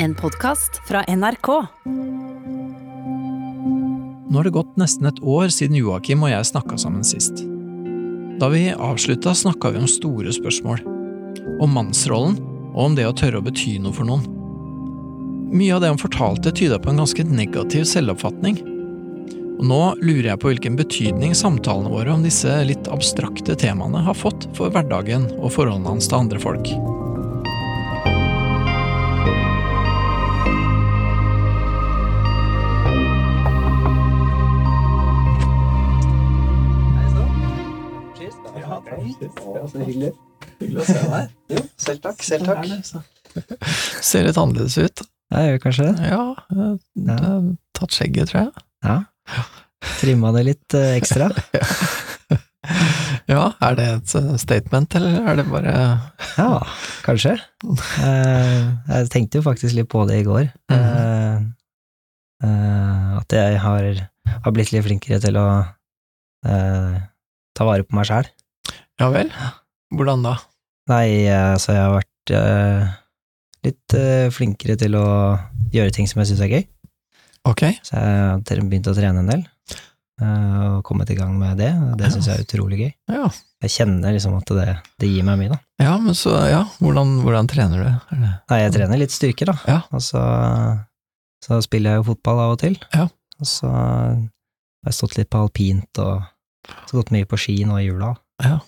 En podkast fra NRK. Nå har det gått nesten et år siden Joakim og jeg snakka sammen sist. Da vi avslutta, snakka vi om store spørsmål. Om mannsrollen, og om det å tørre å bety noe for noen. Mye av det han fortalte, tyda på en ganske negativ selvoppfatning. Og nå lurer jeg på hvilken betydning samtalene våre om disse litt abstrakte temaene har fått for hverdagen og forholdene hans til andre folk. Så hyggelig. Hyggelig å se deg. Jo, selv takk. Selv takk. Ser litt annerledes ut. Jeg gjør kanskje det. Ja, du har tatt skjegget, tror jeg. Ja. Trimma det litt eh, ekstra. Ja, er det et eh, statement, eller er det bare Ja, kanskje. Eh, jeg tenkte jo faktisk litt på det i går. Eh, eh, at jeg har, har blitt litt flinkere til å eh, ta vare på meg sjæl. Ja vel? Hvordan da? Nei, altså jeg har vært uh, litt uh, flinkere til å gjøre ting som jeg syns er gøy. Ok. Så jeg har begynt å trene en del, uh, og kommet i gang med det. Det syns jeg er utrolig gøy. Ja. Jeg kjenner liksom at det, det gir meg mye, da. ja, men så, ja, hvordan, hvordan trener du? Det Nei, jeg trener litt styrker, da. Ja. Og så, så spiller jeg jo fotball av og til. Ja. Og så har jeg stått litt på alpint og så gått mye på ski nå i jula. Ja.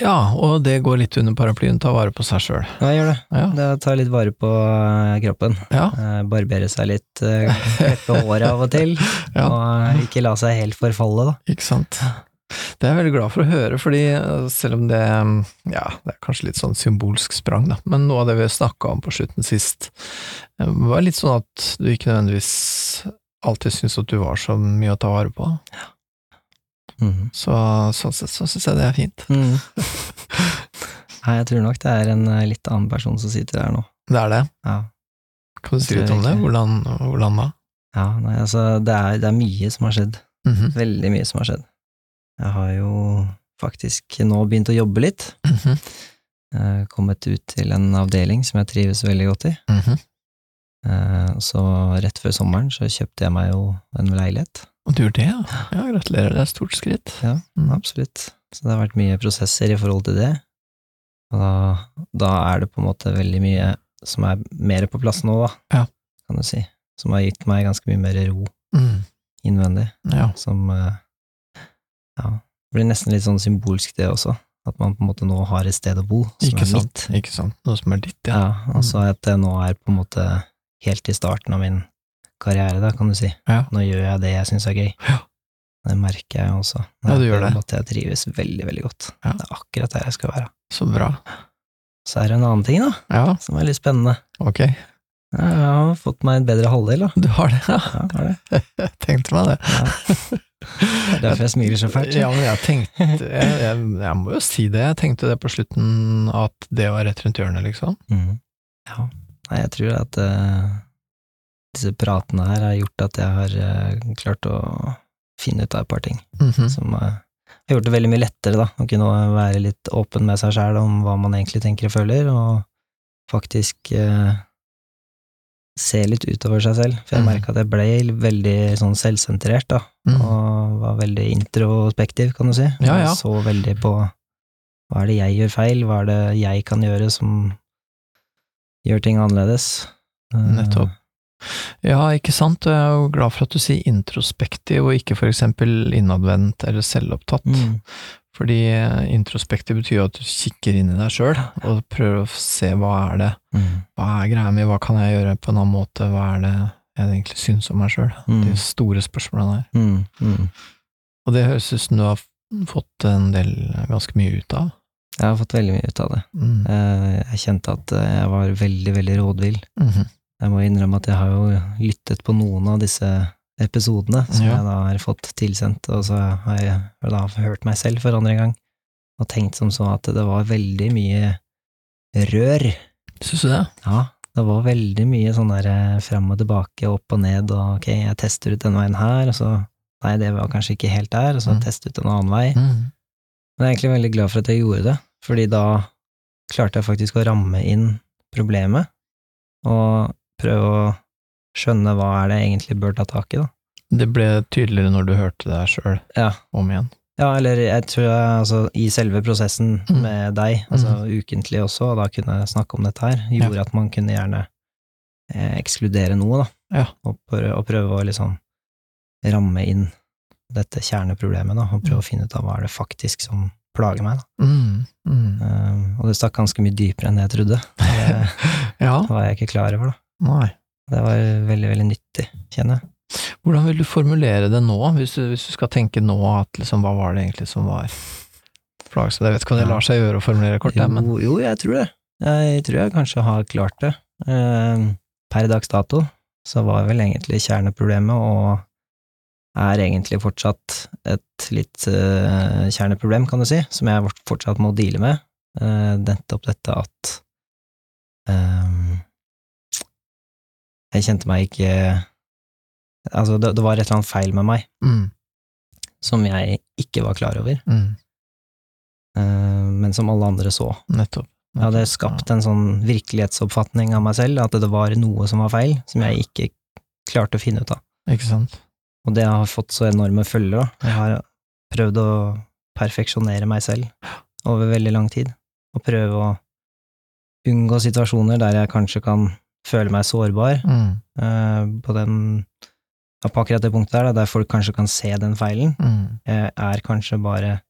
Ja, og det går litt under paraplyen ta vare på seg sjøl. Ja, gjør det. Ja. Det tar litt vare på eh, kroppen. Ja. Eh, Barbere seg litt, eh, klippe håret av og til, Ja. og ikke la seg helt forfalle, da. Ikke sant. Det er jeg veldig glad for å høre, fordi selv om det ja, det er kanskje litt sånn symbolsk sprang, da, men noe av det vi snakka om på slutten sist, var litt sånn at du ikke nødvendigvis alltid syntes at du var så mye å ta vare på. Mhm. Så sånn sett så syns jeg det er fint. Mm. Nei, jeg tror nok det er en eh, litt annen person som sitter her nå. Det er det. Ja. Kan du si litt om det? Hvordan, hvordan da? Ja, nei, altså, det er, det er mye som har skjedd. Mhm, Veldig mye som har skjedd. Jeg har jo faktisk nå begynt å jobbe litt. mhm, Eh, Kommet ut til en avdeling som jeg trives veldig godt i. mhm. Eh, Så rett før sommeren så kjøpte jeg meg jo en leilighet. Og du gjør det, ja? Ja, gratulerer, det er et stort skritt. Ja, Mm. absolutt. Så det har vært mye prosesser i forhold til det. Og da, da er det på en måte veldig mye som er mer på plass nå, da, Ja. kan du si. Som har gitt meg ganske mye mer ro Mm. innvendig. Ja. Som eh, ja, blir nesten litt sånn symbolsk, det også. At man på en måte nå har et sted å bo som Ikke er sant, mitt. ikke sant. Noe som er ditt, Ja, ja. og så at det nå er på en måte helt i starten av min karriere, da, kan du si. Ja. Nå gjør jeg det jeg syns er gøy. Ja. Det merker jeg også. Ja, du gjør det. At jeg trives veldig, veldig godt. Ja. Det er akkurat der jeg skal være. Så bra. Så er det en annen ting, da, Ja, som er litt spennende. ok. Jeg har fått meg en bedre halvdel, da. Du har det, ja. Ja, har det. Jeg tenkte meg det. Det er derfor jeg smiler så fælt. Ja, men jeg tenkte jeg, jeg, jeg må jo si det, jeg tenkte det på slutten, at det var rett rundt hjørnet, liksom. Mm. Ja. Nei, jeg tror at eh, disse pratene her har gjort at jeg har eh, klart å finne ut av et par ting. Mhm. Som eh, har gjort det veldig mye lettere, da, å kunne være litt åpen med seg sjæl om hva man egentlig tenker og føler, og faktisk eh, se litt utover seg selv. For jeg Mhm. merka at jeg ble veldig sånn selvsentrert, da, mm. og var veldig introspektiv, kan du si. Ja, ja. Så veldig på hva er det jeg gjør feil, hva er det jeg kan gjøre som gjør ting annerledes. Eh, Nettopp. Ja, ikke sant, jeg er jo glad for at du sier introspektiv, og ikke for eksempel innadvendt eller selvopptatt. Mm. Fordi eh, introspektiv betyr jo at du kikker inn i deg sjøl, og prøver å se hva er det, Mm. hva er greia mi, hva kan jeg gjøre på en annen måte, hva er det jeg egentlig syns om meg sjøl? Mm. De store spørsmålene der. Mm. Mm. Og det høres ut som du har fått en del, ganske mye ut av. Jeg har fått veldig mye ut av det. Mm. Eh, Jeg kjente at eh, jeg var veldig, veldig rådvill. Mhm. Jeg må innrømme at jeg har jo lyttet på noen av disse episodene som Ja. jeg da har fått tilsendt, og så har jeg da hørt meg selv for andre gang, og tenkt som så at det var veldig mye rør. Syns du det? Ja, det var veldig mye sånn der eh, fram og tilbake, opp og ned, og ok, jeg tester ut den veien her, og så nei, det var kanskje ikke helt der, og så Mm. teste ut en annen vei. Mm. Men jeg er egentlig veldig glad for at jeg gjorde det, fordi da klarte jeg faktisk å ramme inn problemet, og prøve å skjønne hva er det jeg egentlig bør ta tak i, da. Det ble tydeligere når du hørte det sjøl Ja. om igjen. Ja, eller jeg tror jeg, altså, i selve prosessen Mm. med deg, altså ukentlig også, og da kunne jeg snakke om dette her, gjorde at man kunne gjerne eh, ekskludere noe, da. Ja. Og, prøve, og prøve å liksom ramme inn dette kjerneproblemet, da, og prøve å finne ut av hva er det faktisk som plager meg, da. Mm. Mm. Um, og det stakk ganske mye dypere enn jeg trodde. Det Ja, var jeg ikke klar over, da. Nei. Det var veldig, veldig nyttig, kjenner jeg. Hvordan vil du formulere det nå, hvis du, hvis du skal tenke nå at liksom, hva var det egentlig som var plagsomt? Jeg vet ikke om det lar seg gjøre å formulere kort, jo, men Jo, jeg tror det. Jeg tror jeg kanskje har klart det. Eh, Per dags dato så var vel egentlig kjerneproblemet, og er egentlig fortsatt et litt eh, kjerneproblem, kan du si, som jeg fortsatt må deale med. Uh, nettopp dette at eh, jeg kjente meg ikke Altså, det, det var et eller annet feil med meg mm. som jeg ikke var klar over, Mm. uh, men som alle andre så. Nettopp. Jeg hadde skapt en sånn virkelighetsoppfatning av meg selv, at det var noe som var feil, som jeg ikke klarte å finne ut av. Ikke sant? Og det har fått så enorme følger, da. Jeg har prøvd å perfeksjonere meg selv over veldig lang tid, og prøve å unngå situasjoner der jeg kanskje kan føle meg sårbar, Mm. uh, på den ja, på akkurat det punktet der, da, der folk kanskje kan se den feilen. Mm. Jeg er kanskje bare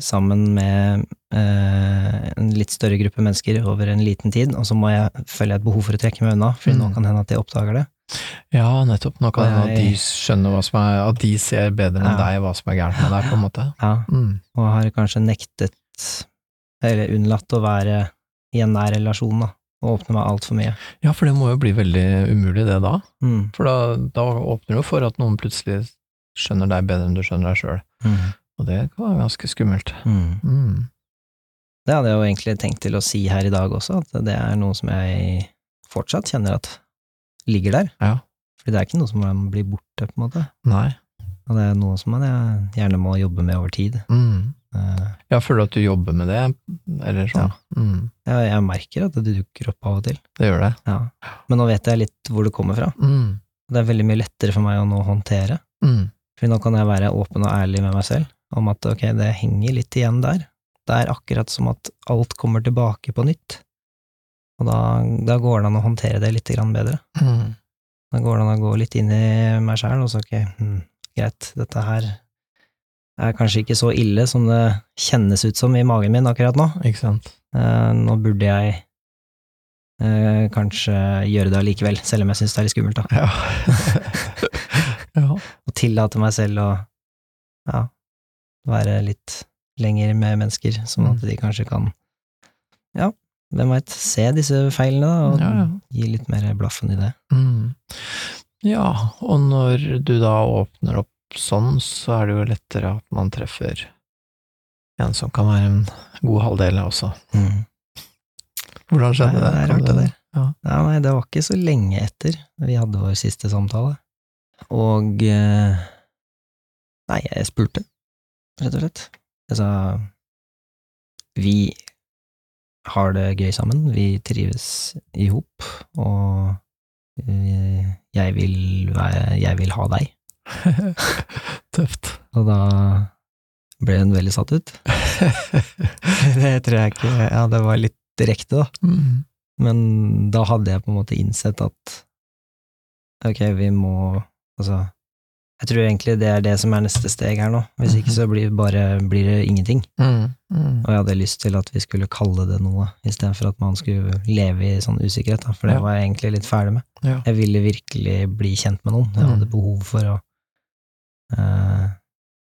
sammen med uh, en litt større gruppe mennesker over en liten tid, og så må jeg, føler jeg et behov for å trekke meg unna, for nå Mm. kan det hende at de oppdager det. Ja, nettopp. Nå kan det hende at de skjønner hva som er At de ser bedre enn Ja. deg hva som er gærent med deg, på en måte. Ja, Mm. og har kanskje nektet, eller unnlatt å være i en nær relasjon, da, og åpne meg altfor mye. Ja, for det må jo bli veldig umulig, det da. Mm. For da, da åpner jo for at noen plutselig skjønner deg bedre enn du skjønner deg sjøl. Mm. Og det var ganske skummelt. Mm. Mm. Det hadde jeg jo egentlig tenkt til å si her i dag også, at det er noe som jeg fortsatt kjenner at ligger der. Ja. Fordi det er ikke noe som blir borte, på en måte. Nei. Og det er noe som man gjerne må jobbe med over tid. Mm. Eh, Ja, føler du at du jobber med det, eller sånn? Mm. Jeg, jeg merker at det dukker opp av og til. Det gjør det. Ja. Men nå vet jeg litt hvor det kommer fra. Mm. Det er veldig mye lettere for meg å nå håndtere. Mm. For nå kan jeg være åpen og ærlig med meg selv om at ok, det henger litt igjen der. Det er akkurat som at alt kommer tilbake på nytt. Og da, da går det an å håndtere det litt grann bedre. Mm. Da går det an å gå litt inn i meg sjæl og så ok, hm, greit, dette her er kanskje ikke så ille som det kjennes ut som i magen min akkurat nå. Ikke sant? Eh, nå burde jeg eh, kanskje gjøre det allikevel, selv om jeg syns det er litt skummelt, da. Ja. ja. Og tillate meg selv å ja, være litt lenger med mennesker, sånn at de kanskje kan, ja, hvem veit, se disse feilene, da, og Ja, ja. gi litt mer blaffen i det. Mm. Ja, og når du da åpner opp sånn, så er det jo lettere at man treffer en som kan være en god halvdel også. Mm. Hvordan skjedde Nei, det? det Kan rart, det. Ja. Ja, nei, det var ikke så lenge etter vi hadde vår siste samtale. Og eh, Nei, jeg spurte, rett og slett. Jeg sa Vi har det gøy sammen, vi trives i hop, og eh, jeg vil, være, jeg vil ha deg. Tøft. Og da ble hun veldig satt ut. det tror jeg ikke Ja, det var litt direkte, da. Mm. Men da hadde jeg på en måte innsett at ok, vi må Altså, jeg tror egentlig det er det som er neste steg her nå. Hvis ikke så blir, bare, blir det ingenting. Mm. Mm. Og jeg hadde lyst til at vi skulle kalle det noe, istedenfor at man skulle leve i sånn usikkerhet, da, for det Ja. var jeg egentlig litt ferdig med. Ja. Jeg ville virkelig bli kjent med noen. Jeg Mm. hadde behov for å eh,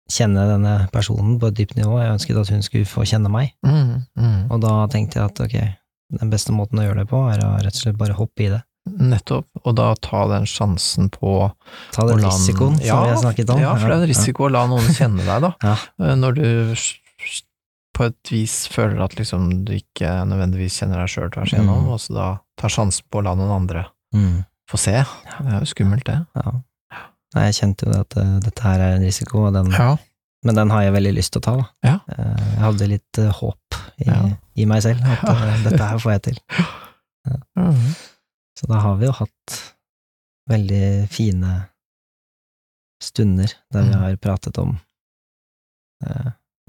kjenne denne personen på et dypt nivå. Jeg ønsket at hun skulle få kjenne meg. Mm. Mm. Og da tenkte jeg at ok, den beste måten å gjøre det på, er å rett og slett bare hoppe i det. Nettopp, og da ta den sjansen på Ta den risikoen den- som vi har snakket om. Ja, for det er en risiko å la noen kjenne deg, da. Ja. Eh, Når du på et vis føler at liksom du ikke nødvendigvis kjenner deg sjøl tvers igjennom, Mm. og så da tar sjansen på å la noen andre Mm, få se. Det er jo skummelt, det. ja. Nei, jeg kjente jo at uh, dette her er en risiko, den, Ja. men den har jeg veldig lyst til å ta. Da. Ja. Uh, Jeg hadde litt uh, håp i, Ja. i meg selv, at dette her får jeg til. Mhm. Så da har vi jo hatt veldig fine stunder der vi Mm. har pratet om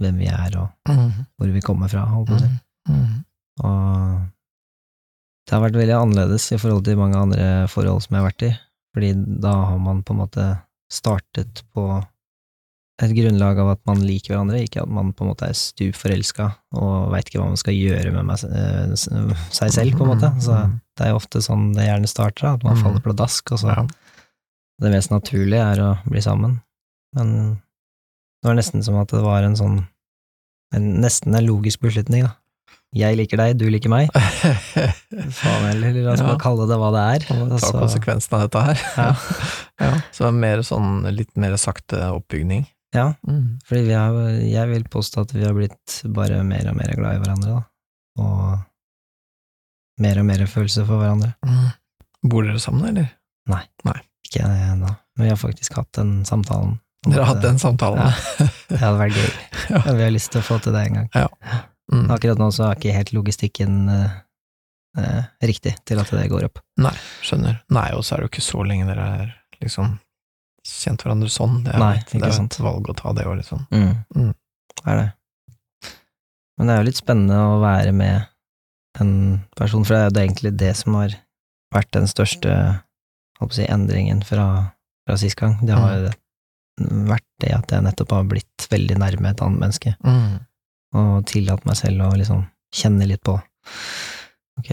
hvem vi er og Mm. hvor vi kommer fra, holdt på å si. Mm. Mm. Og det har vært veldig annerledes i forhold til mange andre forhold som jeg har vært i, fordi da har man på en måte startet på et grunnlag av at man liker hverandre, ikke at man på en måte er stup forelska og veit ikke hva man skal gjøre med meg, eh, seg selv, på en måte. Så det er jo ofte sånn det gjerne starter, at man Mm. faller pladask, og så Ja. det mest naturlige er å bli sammen. Men det var nesten som at det var en sånn en, Nesten en logisk beslutning, da. Jeg liker deg, du liker meg. Faen heller, la oss Ja. bare kalle det hva det er. Og ta Altså, konsekvensen av dette her. Ja. ja. Så det er mer sånn, litt mer sakte oppbygning. ja, Mm. fordi vi har, jeg vil påstå at vi har blitt bare mer og mer glad i hverandre, da. Og mer og mer følelse for hverandre. Mm. Bor dere sammen, eller? Nei, Ikke jeg ennå, men vi har faktisk hatt den samtalen. Dere har hatt den samtalen? Ja. Det hadde vært gøy. Ja. Vi har lyst til å få til det en gang. Mm. Akkurat nå så er ikke helt logistikken eh, eh, riktig til at det går opp. Nei, Skjønner. Nei, og så er det jo ikke så lenge dere er liksom kjent hverandre sånn. Det er, Nei, et- det er sant. et valg å ta, det òg, liksom. Mm. Det er det. Men det er jo litt spennende å være med en person, for det er jo egentlig det som har vært den største håper jeg, si, endringen fra, fra sist gang. Det har jo vært det at jeg nettopp har blitt veldig nærme et annet menneske, Mm. Og tillatt meg selv å liksom kjenne litt på Ok,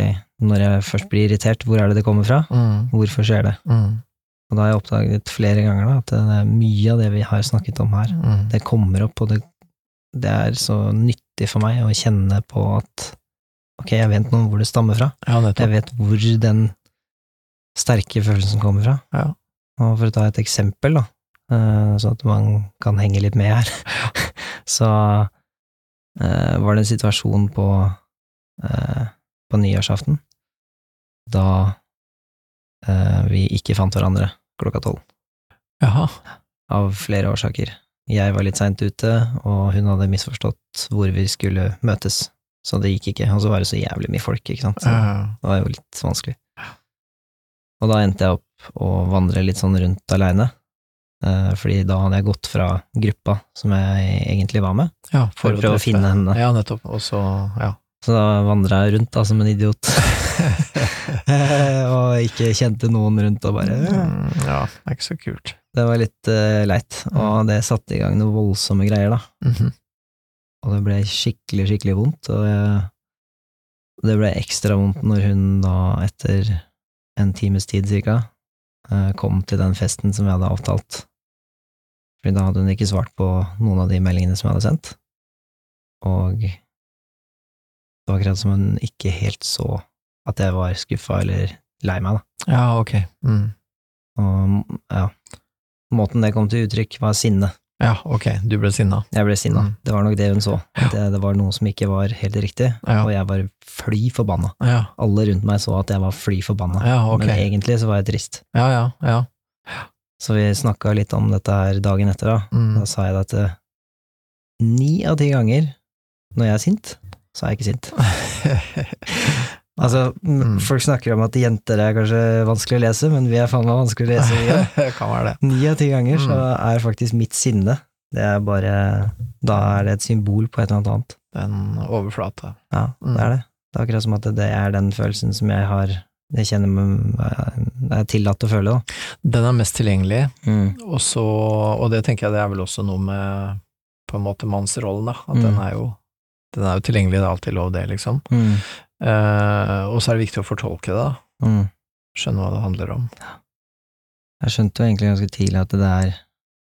når jeg først blir irritert, hvor er det det kommer fra? Mm. Hvorfor skjer det? Mm. Og da har jeg oppdaget flere ganger da, at det er mye av det vi har snakket om her, Mm. det kommer opp, og det, det er så nyttig for meg å kjenne på at ok, jeg vet nå hvor det stammer fra, Ja, jeg vet hvor den sterke følelsen kommer fra. Ja. Og for å ta et eksempel, da, sånn så at man kan henge litt med her, så var det en situasjon på, eh, på nyårsaften da eh, vi ikke fant hverandre klokka tolv Jaha. av flere årsaker. Jeg var litt seint ute, og hun hadde misforstått hvor vi skulle møtes, så det gikk ikke. Og så var det så jævlig mye folk, ikke sant, så det var jo litt vanskelig. Og da endte jeg opp å vandre litt sånn rundt aleine, eh, fordi da hadde jeg gått fra gruppa som jeg egentlig var med, ja, for å prøve å finne henne. Ja, nettopp. Og så, ja. så da vandra jeg rundt da som en idiot, og ikke kjente noen rundt og bare Mm, ja, det er ikke så kult. Det var litt uh, leit, og det satte i gang noen voldsomme greier, da. Mhm. Og det ble skikkelig, skikkelig vondt, og jeg, det ble ekstra vondt når hun da, etter en times tid cirka, eh, kom til den festen som vi hadde avtalt. Fordi da hadde hun ikke svart på noen av de meldingene som jeg hadde sendt, og det var akkurat som hun ikke helt så at jeg var skuffa eller lei meg, da. Ja, ok. Mm. Og ja, måten det kom til uttrykk, var sinne. Ja, ok. Du ble sinna. Jeg ble sinna. Mm. Det var nok det hun så. At det, det var noe som ikke var helt riktig, Ja. og jeg var fly forbanna. Ja, Alle rundt meg så at jeg var fly forbanna, ja ok. men egentlig så var jeg trist. Ja, ja, ja. Så vi snakka litt om dette her dagen etter, da. Mm. Da sa jeg at eh, ni av ti ganger når jeg er sint, så er jeg ikke sint. Altså, Mm. folk snakker om at jenter er kanskje vanskelig å lese, men vi er faen meg vanskelig å lese, vi òg. det det. Ni av ti ganger så Mm. er faktisk mitt sinne Det er bare Da er det et symbol på et eller annet annet. Den overflata. Ja, Mm. det er det. Det er akkurat som at det er den følelsen som jeg har Jeg kjenner Det er tillatt å føle, da. Den er mest tilgjengelig, Mm. og så Og det tenker jeg det er vel også noe med på en måte mannsrollen, da. At Mm. den er jo den er jo tilgjengelig, det er alltid lov, det, liksom. Mm. Eh, og så er det viktig å fortolke det, da. Mm. Skjønne hva det handler om. Jeg skjønte jo egentlig ganske tidlig at det er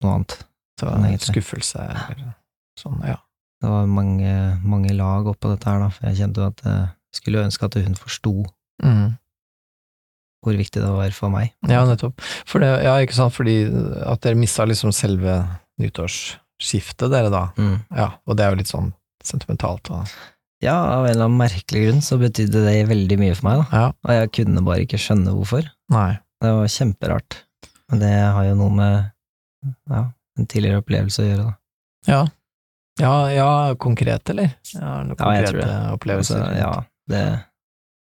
noe annet. Så var en skuffelse eller sånn, ja. Det var mange, mange lag oppå dette her, da, for jeg kjente jo at jeg skulle ønske at hun forsto Mm. Hvor viktig det var for meg. Ja, nettopp. For det, ja, ikke sant, fordi at dere mista liksom selve nyttårsskiftet, dere da. Mm. Ja, og det er jo litt sånn sentimentalt og Ja, av en eller annen merkelig grunn så betydde det veldig mye for meg, da. Ja, Og jeg kunne bare ikke skjønne hvorfor. nei. Det var kjemperart. Men det har jo noe med ja, en tidligere opplevelse å gjøre, da. Ja. Ja, ja, konkret, eller? Ja, noen Ja, jeg tror det. opplevelser? Altså, ja, det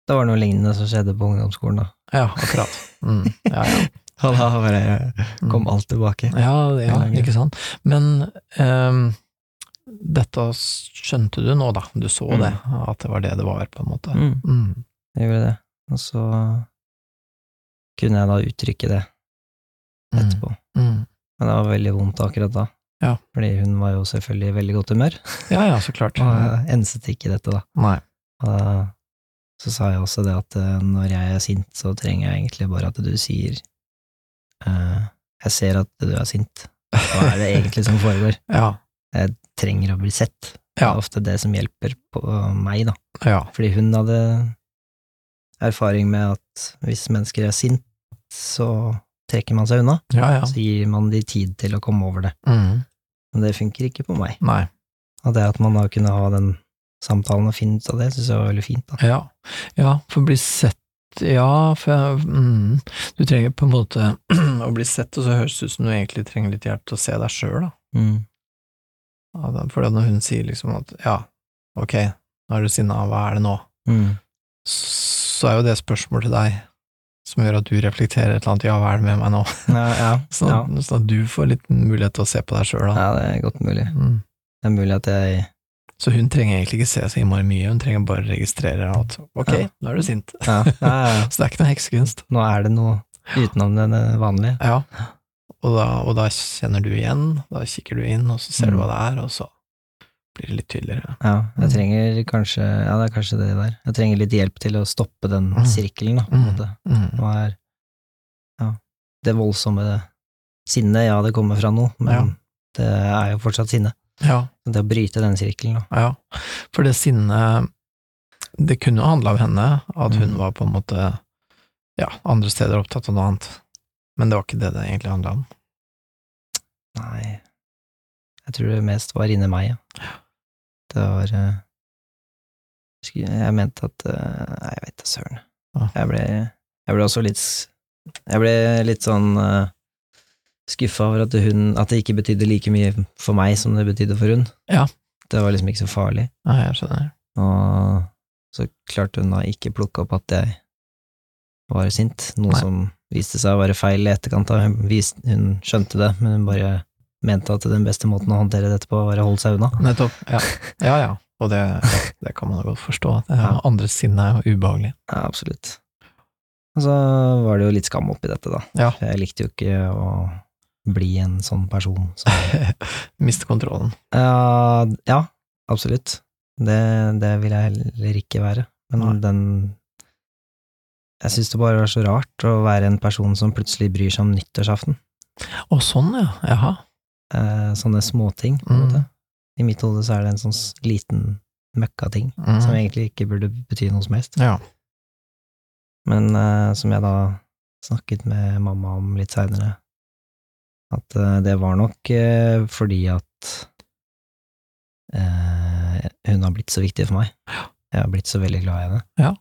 det var noe lignende som skjedde på ungdomsskolen, da. Ja, akkurat. Mm. Ja, ja. Og da bare Mm. kom alt tilbake. Ja, ja, ikke sant. Men um, dette skjønte du nå, da. Du så Mm. det, at det var det det var, på en måte. Mm, Mm. jeg gjorde det. Og så kunne jeg da uttrykke det Mm. etterpå. Mm. Men det var veldig vondt akkurat da. Ja. Fordi hun var jo selvfølgelig i veldig godt humør, Ja, ja, så klart. og enset ikke dette, da. Nei. Og da så sa jeg også det at eh, når jeg er sint, så trenger jeg egentlig bare at du sier eh, Jeg ser at du er sint. Hva er det egentlig som foregår? Ja. Trenger å bli sett. Det er ofte det som hjelper på meg, da. Ja. Fordi hun hadde erfaring med at hvis mennesker er sint, så trekker man seg unna. Ja, ja. Så gir man de tid til å komme over det. Mm. Men det funker ikke på meg. Nei. Og det at man da kunne ha den samtalen og finne ut av det, syns jeg var veldig fint. da. Ja. ja, for å bli sett Ja, for jeg, mm, du trenger på en måte å bli sett, og så høres det ut som du egentlig trenger litt hjelp til å se deg sjøl, da. Mm. Ja, da- For når hun sier liksom at ja, ok, nå er du sinna, hva er det nå? Mm. Så er jo det spørsmålet til deg som gjør at du reflekterer et eller annet, ja, hva er det med meg nå? Ja, ja, Sånn, ja. at- sånn at du får litt mulighet til å se på deg sjøl, da. ja, det er godt mulig. Mm. Det er mulig at jeg Så hun trenger egentlig ikke se så innmari mye, hun trenger bare registrere at ok, Ja. nå er du sint. Ja. Så det er ikke noe heksekunst. nå er det noe utenom det det vanlige. Ja, og da, og da kjenner du igjen, da kikker du inn, og så ser du Mm. hva det er, og så blir det litt tydeligere. Ja, jeg Mm. trenger kanskje Ja, det er kanskje det der. Jeg trenger litt hjelp til å stoppe den Mm. sirkelen, da, på en måte. Nå er ja, det voldsomme sinnet, ja, det kommer fra noe, men Ja. det er jo fortsatt sinne. Ja, Det å bryte den sirkelen, da. ja. For det sinnet Det kunne jo handle om henne, at hun Mm. var på en måte ja, andre steder opptatt av noe annet. Men det var ikke det det egentlig handla om. Nei, jeg tror det mest var inni meg, ja. Det var eh, Jeg mente at eh, Nei, jeg vet da søren. Jeg ble, jeg ble også litt Jeg ble litt sånn uh, skuffa over at hun At det ikke betydde like mye for meg som det betydde for hun. Ja. Det var liksom ikke så farlig. Ja, jeg skjønner. Og så klarte hun da ikke plukke opp at jeg var sint, noe Nei. som viste seg å være feil i etterkant. da. Hun, viste, hun skjønte det, men hun bare mente at den beste måten å håndtere dette på var å holde seg unna. Nettopp. Ja, ja. ja. Og det, det kan man jo godt forstå. Det er, Ja. Andres sinne er jo ubehagelig. Ja, absolutt. Og så var det jo litt skam oppi dette, da. Ja. Jeg likte jo ikke å bli en sånn person som Miste kontrollen. Ja, ja absolutt. Det, det vil jeg heller ikke være. Men Nei. den Jeg syns det bare var så rart å være en person som plutselig bryr seg om nyttårsaften. Å, sånn, ja. Jaha. Uh, sånne småting, på en Mm. måte. I mitt hode så er det en sånn liten møkkating Mm. som egentlig ikke burde bety noe som helst. Ja. Men uh, som jeg da snakket med mamma om litt seinere, at eh, det var nok eh, fordi at eh, hun har blitt så viktig for meg. Jeg har blitt så veldig glad i henne. Ja.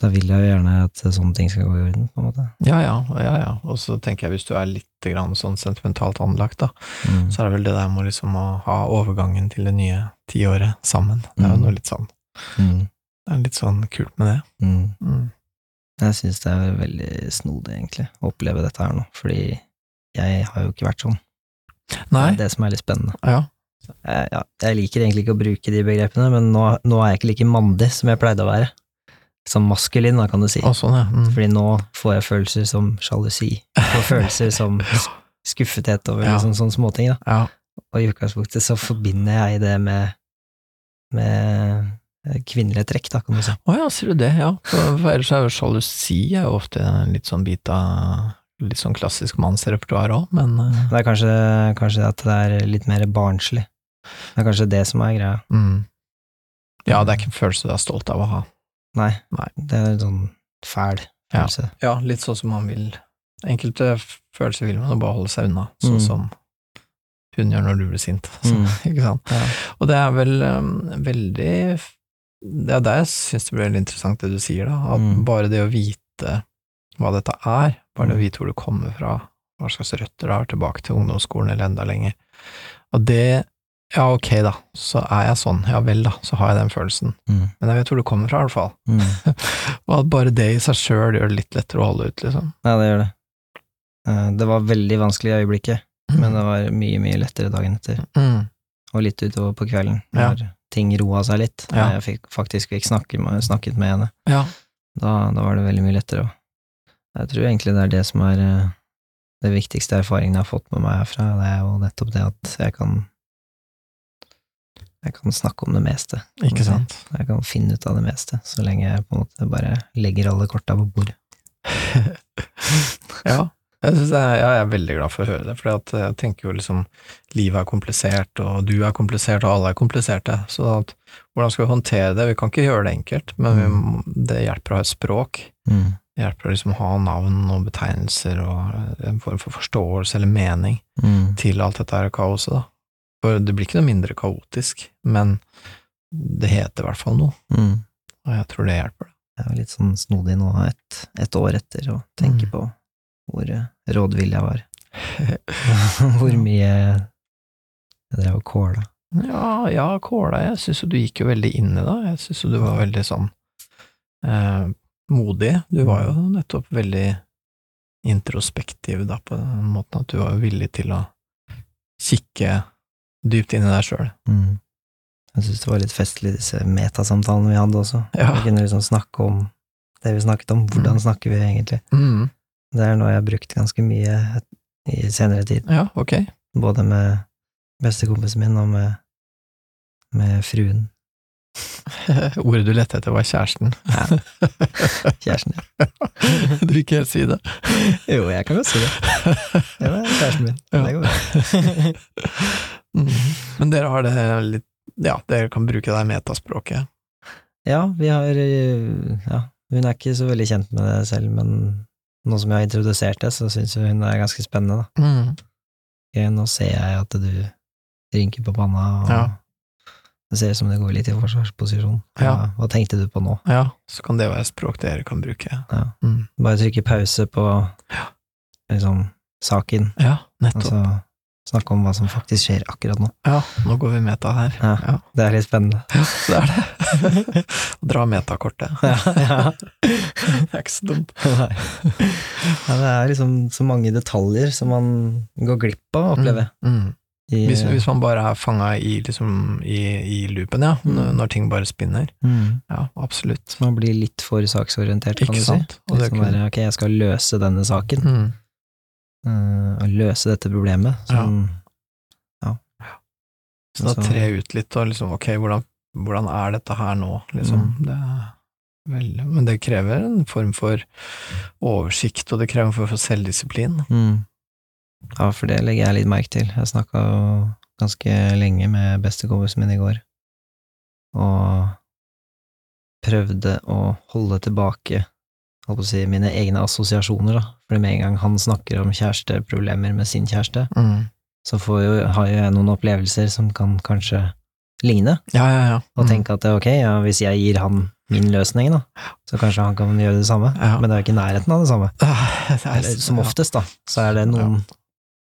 Da vil jeg jo gjerne at sånne ting skal gå i orden, på en måte. Ja, ja, ja, ja. Og så tenker jeg hvis du er litt grann sånn sentimentalt anlagt, da, Mm. så er det vel det der med liksom å ha overgangen til det nye tiåret sammen. Det er jo Mm. noe litt sånn Mm. Det er litt sånn kult med det. Mm. Mm. Jeg syns det er veldig snodig, egentlig, å oppleve dette her nå, fordi jeg har jo ikke vært sånn. Nei? Det er det som er litt spennende. Ja. jeg, ja, jeg liker egentlig ikke å bruke de begrepene, men nå, nå er jeg ikke like mandig som jeg pleide å være. Som maskulin, da, kan du si. Å, sånn, ja. Mm. Fordi nå får jeg følelser som sjalusi, og følelser som skuffethet over Ja. liksom sånne småting. Da. Ja. Og i utgangspunktet så forbinder jeg det med, med kvinnelige trekk, da, kan du si. Å ja, sier du det, ja. For, for ellers er jo sjalusi er jo ofte en litt sånn bit av litt sånn klassisk mannsrepertoar òg, men eh, Det er kanskje, kanskje at det er litt mer barnslig. Det er kanskje det som er greia. mm. Ja, det er ikke en følelse du er stolt av å ha. Nei, Nei. det er en sånn fæl følelse. Ja, litt sånn som man vil. Enkelte følelser vil man jo bare holde seg unna, sånn Mm. som hun gjør når du blir sint. Så, Mm. Ikke sant? Ja. Og det er vel um, veldig Det er der jeg syns det blir veldig interessant det du sier, da. At Mm. bare det å vite hva dette er, bare det å Mm. vite hvor du kommer fra, hva slags røtter du har tilbake til ungdomsskolen eller enda lenger, og det ja, ok da, så er jeg sånn, ja vel da, så har jeg den følelsen. Mm. Men jeg vet hvor du kommer fra, i hvert fall. Mm. Og at bare det i seg sjøl gjør det litt lettere å holde ut, liksom. Ja, det gjør det. Eh, Det var veldig vanskelig i øyeblikket, men det var mye, mye lettere dagen etter. Mm. Og litt utover på kvelden, Ja. ting roa seg litt. Ja. Jeg fikk, faktisk fikk snakke med, snakket med henne. Ja. Da, da var det veldig mye lettere. Og jeg tror egentlig det er det som er eh, det viktigste erfaringen jeg har fått med meg herfra. Det er jo nettopp det at jeg kan jeg kan snakke om det meste. Ikke sant? Jeg kan finne ut av det meste, så lenge jeg på en måte bare legger alle korta på bordet. Ja. Jeg, ja, jeg er veldig glad for å høre det, for jeg tenker jo liksom livet er komplisert, og du er komplisert, og alle er kompliserte. Så at, hvordan skal vi håndtere det? Vi kan ikke gjøre det enkelt, men vi, det hjelper å ha et språk. Mm. Det hjelper å liksom ha navn og betegnelser og en form for forståelse eller mening Mm. til alt dette her kaoset, da. For det blir ikke noe mindre kaotisk, men det heter i hvert fall noe, Mm. og jeg tror det hjelper. Jeg er jo litt sånn snodig nå, et, et år etter, å tenke Mm. på hvor eh, rådvill jeg var. hvor mye jeg drev og kåla. Ja, ja, Kåla, jeg syns jo du gikk jo veldig inn i det. Jeg syns jo du var veldig sånn eh, modig. Du var jo nettopp veldig introspektiv da, på den måten at du var villig til å kikke dypt inn i deg sjøl. Mm. Jeg syns det var litt festlig, disse metasamtalene vi hadde også. Ja. Vi kunne liksom snakke om det vi snakket om. Hvordan Mm. snakker vi egentlig? Mm. Det er noe jeg har brukt ganske mye i senere tid. ja, ok. Både med bestekompisen min og med, med fruen. Ordet du lette etter, var kjæresten. Kjæresten ja. du vil ikke helt si det? Jo, jeg kan godt si det. Det var kjæresten min. Ja. Det går bra. Mm. Men dere har det litt Ja, dere kan bruke det metaspråket. Ja, vi har eh, Ja, hun er ikke så veldig kjent med det selv, men nå som jeg har introdusert det, så syns hun det er ganske spennende, da. Mm. Okay, nå ser jeg at du rynker på panna, og Ja. Det ser ut som det går litt i forsvarsposisjon. Ja. hva tenkte du på nå? Ja, så kan det være språk dere kan bruke. Ja. Mm. Bare trykke pause på liksom saken, Ja, nettopp. altså snakke om hva som faktisk skjer akkurat nå. Ja, nå går vi meta her. Ja, Det er litt spennende. ja det er det. Dra metakortet. Ja, ja. Det er ikke så dumt. Nei. det er liksom så mange detaljer som man går glipp av å oppleve. Mm. Mm. I, Hvis, hvis man bare er fanga i, liksom, i, i loopen, ja, Mm. når, ting bare spinner. mm. Ja, absolutt. Man blir litt for saksorientert, kan Ikke du si. sant? Det sånn kunne- bare, ok, jeg skal løse denne saken, Mm. Uh, løse dette problemet. Som, Så da tre ut litt, og liksom, ok, hvordan, hvordan er dette her nå, liksom. Mm. Det vel, men det krever en form for oversikt, og det krever en form for selvdisiplin. mm. Ja, for det legger jeg litt merke til. Jeg snakka jo ganske lenge med bestekompisen min i går, og prøvde å holde tilbake holdt på å si, mine egne assosiasjoner, da. For med en gang han snakker om kjæresteproblemer med sin kjæreste, Mm. så får jo, har jo jeg noen opplevelser som kan kanskje ligne, Ja, ja, ja. og Mm. tenke at ok, ja, hvis jeg gir han min løsning, da, så kanskje han kan gjøre det samme, men det er jo ikke nærheten av det samme. Det er, Eller, som oftest, da, så er det noen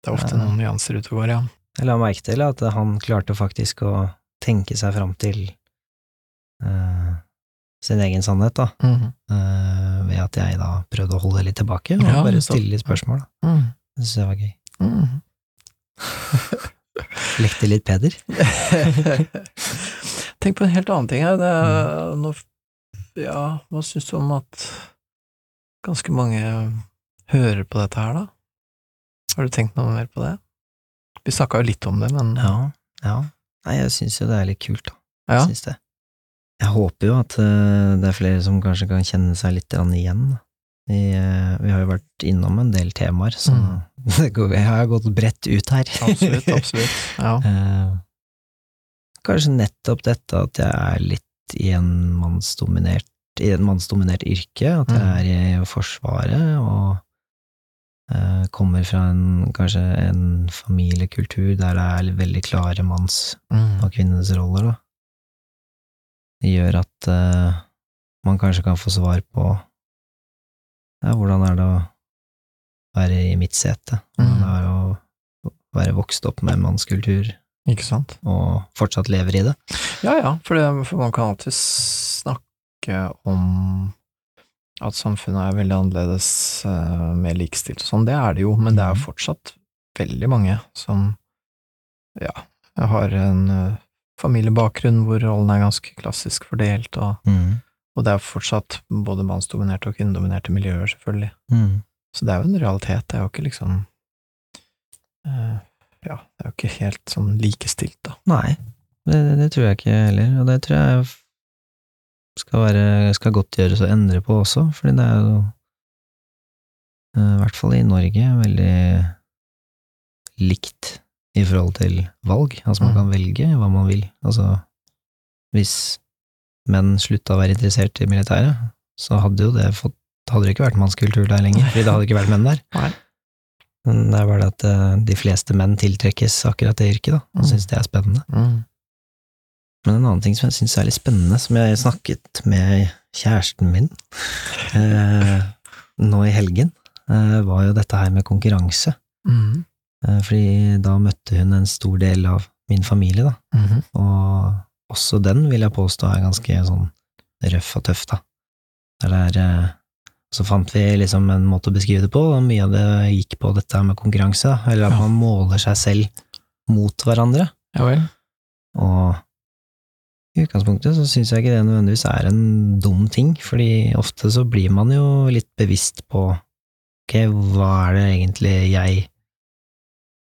det er ofte noen nyanser ute og går, ja. Jeg la merke til at han klarte faktisk å tenke seg fram til uh, sin egen sannhet, da, Mm. eh, ved at jeg da prøvde å holde litt tilbake, og Ja, bare stille litt spørsmål, da. Mm. Det synes jeg var gøy. Mm. Lekte litt Peder. Tenk på en helt annen ting her. Det Mm. er, nå, ja, hva syns du om at ganske mange hører på dette her, da? Har du tenkt noe mer på det? Vi snakka jo litt om det, men Ja, ja. Nei, jeg syns jo det er litt kult, da. Ja. Jeg syns det. Jeg håper jo at eh, det er flere som kanskje kan kjenne seg litt igjen. Vi, eh, vi har jo vært innom en del temaer, så Mm. jeg har gått bredt ut her. absolutt, absolutt. Ja. Eh, kanskje nettopp dette at jeg er litt i en mannsdominert i et mannsdominert yrke, at jeg Mm. er i Forsvaret og kommer fra en, kanskje en familiekultur der det er veldig klare manns- Mm. og kvinnenes roller, da. Det gjør at uh, man kanskje kan få svar på ja, hvordan er det å være i mitt sete, hvordan Mm. er det å være vokst opp med mannskultur, Ikke sant? og fortsatt lever i det. Ja, ja, for, det, for man kan alltid snakke om at samfunnet er veldig annerledes, uh, mer likestilt og sånn, det er det jo, men det er jo fortsatt veldig mange som, ja, har en uh, familiebakgrunn hvor rollen er ganske klassisk fordelt, og, Mm. og det er fortsatt både mannsdominerte og kvinnedominerte miljøer, selvfølgelig. Mm. Så det er jo en realitet, det er jo ikke liksom uh, Ja, det er jo ikke helt sånn likestilt, da. Nei, det, det tror jeg ikke heller, og det tror jeg skal være skal godt gjøres å endre på også, fordi det er jo eh, i hvert fall i Norge veldig likt i forhold til valg. Altså man Mm. kan velge hva man vil. Altså hvis menn slutta å være interessert i militæret, så hadde jo det fått hadde det ikke vært mannskultur der lenger, fordi det hadde ikke vært menn der. Nei. Men det er bare det at eh, de fleste menn tiltrekkes akkurat det yrket, da, og Mm. syns det er spennende. Mm. Men en annen ting som jeg syns er litt spennende, som jeg snakket med kjæresten min eh, nå i helgen, eh, var jo dette her med konkurranse. Mm. Eh, fordi da møtte hun en stor del av min familie, da, Mhm. og også den vil jeg påstå er ganske sånn røff og tøff, da. Eller er, eh, så fant vi liksom en måte å beskrive det på, og mye av det gikk på dette med konkurranse, da, eller at Ja. man måler seg selv mot hverandre. Ja vel. Og i utgangspunktet så syns jeg ikke det nødvendigvis er en dum ting, fordi ofte så blir man jo litt bevisst på ok, hva er det egentlig jeg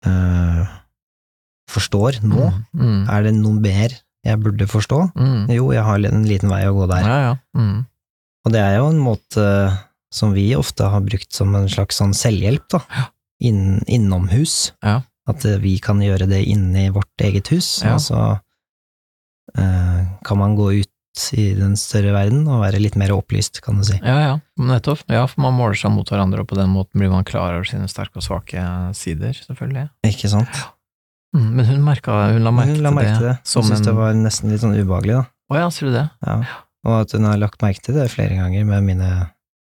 øh, forstår nå? Mm. Er det noe mer jeg burde forstå? Mm. Jo, jeg har en liten vei å gå der. Ja, ja. Mm. Og det er jo en måte som vi ofte har brukt som en slags sånn selvhjelp, da. Inn, innomhus. Ja. At eh, vi kan gjøre det inne i vårt eget hus. Ja. Eh, kan man gå ut i den større verden og være litt mer opplyst, kan du si. ja, ja. Nettopp. Ja, for man måler seg mot hverandre, og på den måten blir man klar over sine sterke og svake sider, selvfølgelig. Ikke sant? Mm. Men hun merka, hun la merke Hun la merke til det. Hun syntes en det var nesten litt sånn ubehagelig, da. Å ja, sier du det? Ja. Og at hun har lagt merke til det flere ganger med mine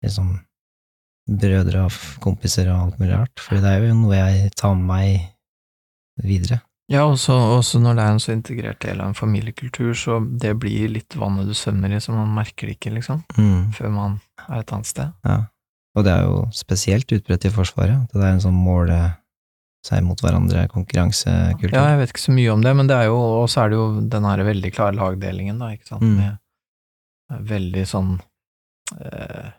liksom brødre og kompiser og alt mulig rart, for det er jo noe jeg tar med meg videre. Ja, også, også når det er en så integrert del av en familiekultur, så det blir litt vannet du svømmer i, så man merker det ikke, liksom, Mm. før man er et annet sted. Ja. Og det er jo spesielt utbredt i Forsvaret, at det er en sånn måle seg mot hverandre, konkurransekultur. Ja, jeg vet ikke så mye om det, men det er jo, og så er det jo den her veldig klare lagdelingen, da, ikke sant, Mm. med veldig sånn eh,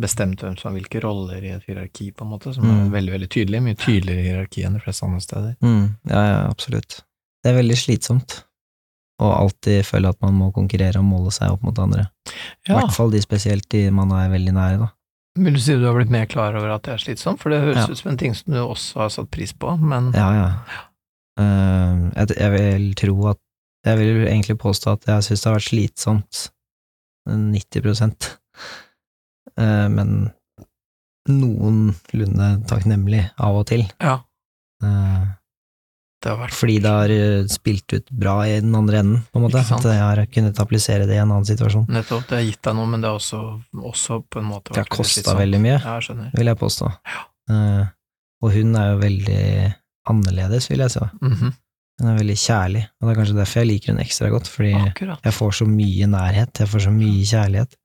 bestemt hvem som har hvilke roller i et hierarki, på en måte, som er Mm. veldig, veldig tydelig, mye tydeligere hierarki enn de fleste andre steder. Mm, ja, ja, absolutt. Det er veldig slitsomt å alltid føle at man må konkurrere og måle seg opp mot andre. I Ja, hvert fall de spesielt de man er veldig nære, da. vil du si du har blitt mer klar over at det er slitsomt, for det høres Ja. ut som en ting som du også har satt pris på, men Ja, ja. Uh, jeg, jeg vil tro at Jeg vil egentlig påstå at jeg syns det har vært slitsomt 90 uh, men noenlunde takknemlig av og til. ja, Eh, det har vært fordi det har eh, spilt ut bra i den andre enden, på en måte. At jeg har kunnet applisere det i en annen situasjon. Nettopp, det har gitt deg noe, men det har også, også på en måte Det har vært kosta veldig mye, Ja, jeg vil jeg påstå. Ja. og hun er jo veldig annerledes, vil jeg si. Mhm, Hun er veldig kjærlig, og det er kanskje derfor jeg liker hun ekstra godt, fordi Akkurat. jeg får så mye nærhet, jeg får så mye kjærlighet.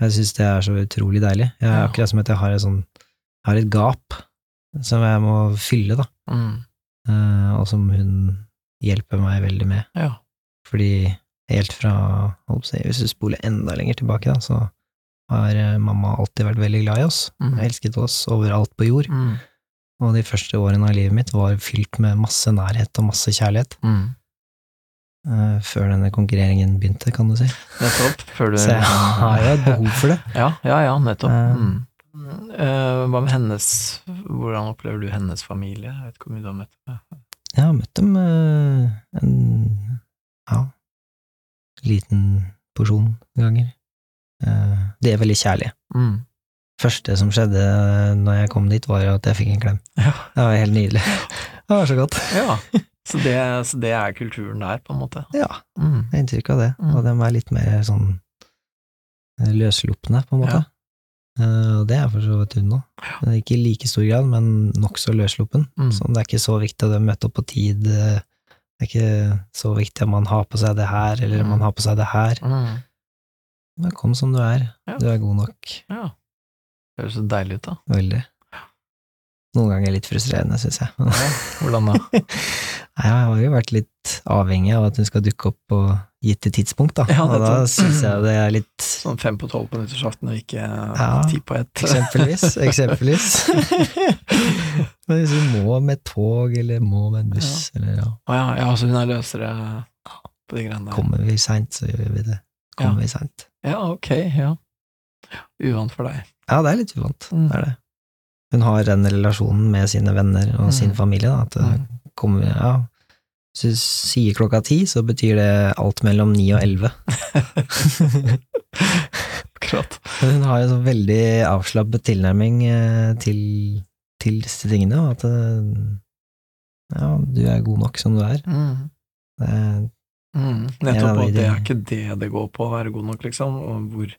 Jeg syns det er så utrolig deilig. Jeg er Ja. akkurat som at jeg har et sånn har et gap som jeg må fylle, da, Mm, Uh, og som hun hjelper meg veldig med. ja. Fordi helt fra Hvis du spoler enda lenger tilbake, da, så har eh, mamma alltid vært veldig glad i oss. Mm. Elsket oss overalt på jord. Mm, Og de første årene av livet mitt var fylt med masse nærhet og masse kjærlighet. mm. Eh, før denne konkurreringen begynte, kan du si. Nettopp. Du Så jeg har jo et behov for det. Ja, ja, ja, nettopp. Eh. Mm. Eh, hva med hennes Hvordan opplever du hennes familie? Jeg vet ikke hvor mye du har møtt dem. Jeg har møtt dem en ja, liten porsjon ganger. De er veldig kjærlige. Mm. første som skjedde når jeg kom dit, var at jeg fikk en klem. Ja. Det var helt nydelig. Det var så godt. ja. Så, det, så det er kulturen der, på en måte. Ja, Mm. jeg har inntrykk av det. Mm. Og de er litt mer sånn eh, løsslupne, på en måte. Ja. Og det er for så vidt hun òg. Ikke i like stor grad, men nokså løssluppen. Mm. Så det er ikke så viktig å møte opp på tid eh, Det er ikke så viktig om man har på seg det her, eller om man har på seg det her. Mm. Men kom som du er. Ja. Du er god nok. Ja. Det høres så deilig ut, da. Veldig. Noen ganger litt frustrerende, syns jeg. Hvordan da? Jeg har jo vært litt avhengig av at hun skal dukke opp på gitte tidspunkt, da. Ja, og da syns jeg det er litt Sånn fem på tolv på nyttårsaften og ikke Ja. ti på ett. Eksempelvis. Eksempelvis. Men hvis hun må med tog, eller må med en buss, eller ja Å ja, ja, så hun er løsere på de greiene der. Kommer vi seint, så gjør vi det. Kommer Ja. vi seint. Ja, ok, ja. Uvant for deg. Ja, det er litt uvant. Mm. Det er det. Hun har den relasjonen med sine venner og Mm. sin familie, da, at det Mm. kommer Ja, hvis du sier klokka ti, så betyr det alt mellom ni og elleve. Akkurat. Hun har jo så veldig avslappet tilnærming eh, til, til disse tingene, og at eh, ja, du er god nok som du er. Mm. Det Mm. Nettopp, og det er ikke det det går på, å være god nok, liksom, og hvor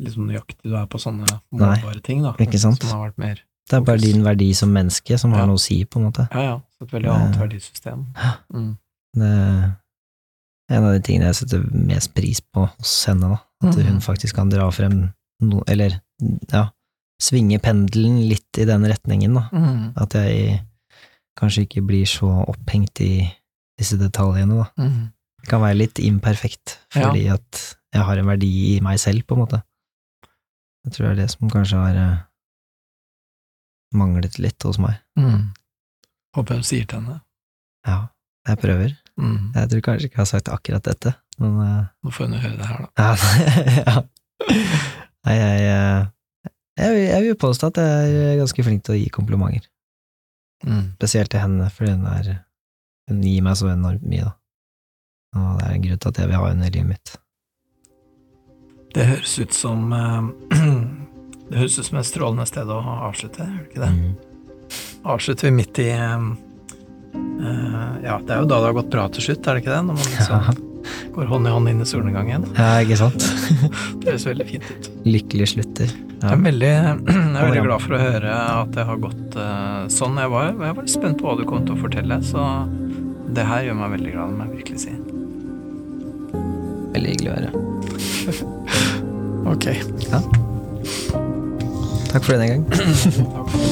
liksom nøyaktig du er på sånne Nei, målbare ting, da. ikke sant? Som har vært mer Det er bare din verdi som menneske som har Ja. noe å si, på en måte. Ja, ja. Et veldig annet verdisystem. Mm. Det er en av de tingene jeg setter mest pris på hos henne, da. At hun faktisk kan dra frem no, eller ja, svinge pendelen litt i den retningen, da. Mm. At jeg kanskje ikke blir så opphengt i disse detaljene, da. Mm. Det kan være litt imperfekt, Ja. fordi at jeg har en verdi i meg selv, på en måte. Jeg tror det er det som kanskje har eh, manglet litt hos meg. Mm. Håper hun sier til henne. Ja, jeg prøver. Mm. Jeg tror kanskje ikke jeg har sagt akkurat dette, men uh... Nå får hun høre det her, da. Ja, ja. Nei, jeg, eh, jeg, jeg vil påstå at jeg er ganske flink til å gi komplimenter. Mm. Spesielt til henne, fordi hun er Hun gir meg så enormt mye, da. Og det er en grunn til at jeg vil ha henne i livet mitt. Det høres ut som eh, Det høres ut som et strålende sted å avslutte, gjør det ikke det? Mm. Avslutter vi midt i eh, Ja, det er jo da det har gått bra til slutt, er det ikke det? Når man liksom går hånd i hånd inn i solnedgangen. Ja, ikke sant? Det høres veldig fint ut. Lykkelig slutter. Jeg er veldig, jeg er veldig glad for å høre at det har gått uh, sånn. Jeg var, jeg var litt spent på hva du kom til å fortelle, så det her gjør meg veldig glad, må jeg virkelig si. Veldig hyggelig å høre. Ok. Takk for denne gang.